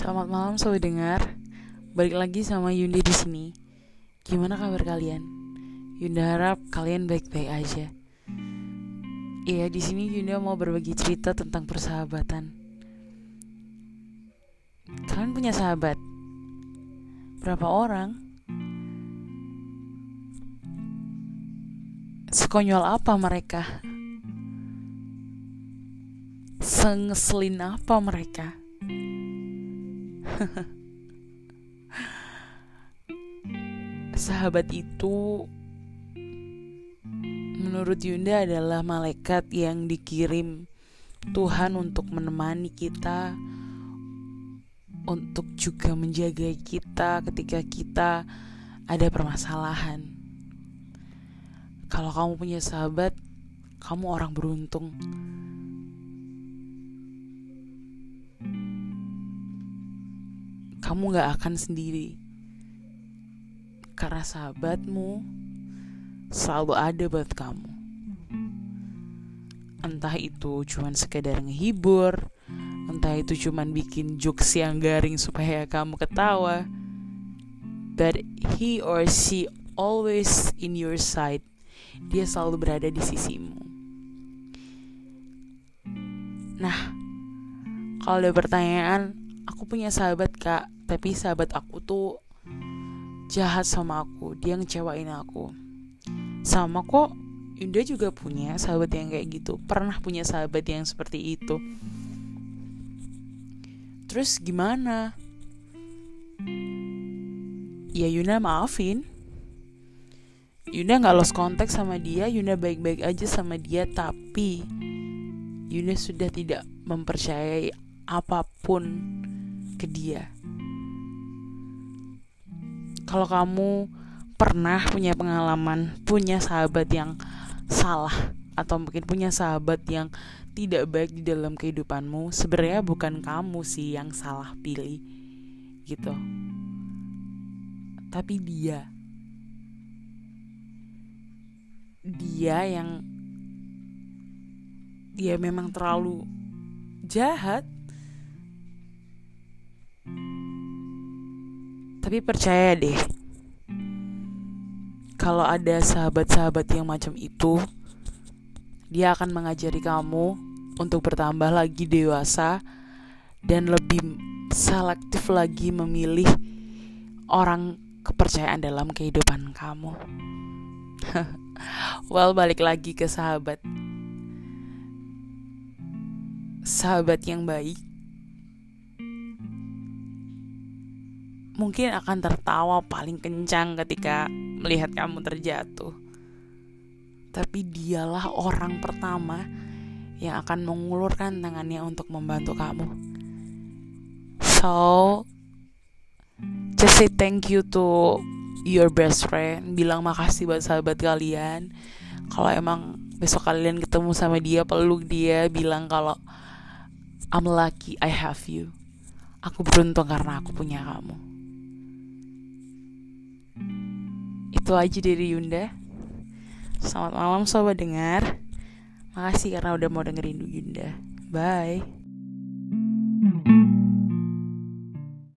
Selamat malam sobat dengar. Balik lagi sama Yunda di sini. Gimana kabar kalian? Yunda harap kalian baik-baik aja. Iya, di sini Yunda mau berbagi cerita tentang persahabatan. Kalian punya sahabat? Berapa orang? Sekonyol apa mereka? Sengeselin apa mereka? Sahabat itu menurut Yunda adalah malaikat yang dikirim Tuhan untuk menemani kita untuk juga menjaga kita ketika kita ada permasalahan. Kalau kamu punya sahabat, kamu orang beruntung. Kamu gak akan sendiri. Karena sahabatmu selalu ada buat kamu. Entah itu cuman sekedar ngehibur, entah itu cuman bikin jokes yang garing supaya kamu ketawa. But he or she always in your side. Dia selalu berada di sisimu. Nah, kalau ada pertanyaan, aku punya sahabat kak, tapi sahabat aku tuh jahat sama aku. Dia ngecewain aku. Sama kok Yunda juga punya sahabat yang kayak gitu. Pernah punya sahabat yang seperti itu. Terus gimana? Ya Yunda maafin. Yunda nggak lost kontak sama dia. Yunda baik-baik aja sama dia. Tapi Yunda sudah tidak mempercayai apa pun ke dia. Kalau kamu pernah punya pengalaman punya sahabat yang salah atau mungkin punya sahabat yang tidak baik di dalam kehidupanmu sebenarnya bukan kamu sih yang salah pilih gitu. Tapi dia. Dia yang dia memang terlalu jahat Tapi percaya deh, kalau ada sahabat-sahabat yang macam itu, dia akan mengajari kamu untuk bertambah lagi dewasa dan lebih selektif lagi memilih orang kepercayaan dalam kehidupan kamu. well, balik lagi ke sahabat. Sahabat yang baik mungkin akan tertawa paling kencang ketika melihat kamu terjatuh. Tapi dialah orang pertama yang akan mengulurkan tangannya untuk membantu kamu. So, just say thank you to your best friend. Bilang makasih buat sahabat kalian. Kalau emang besok kalian ketemu sama dia, peluk dia, bilang kalau I'm lucky I have you. Aku beruntung karena aku punya kamu. Itu aja dari Yunda. Selamat malam sobat dengar. Makasih karena udah mau dengerin Yunda. Bye.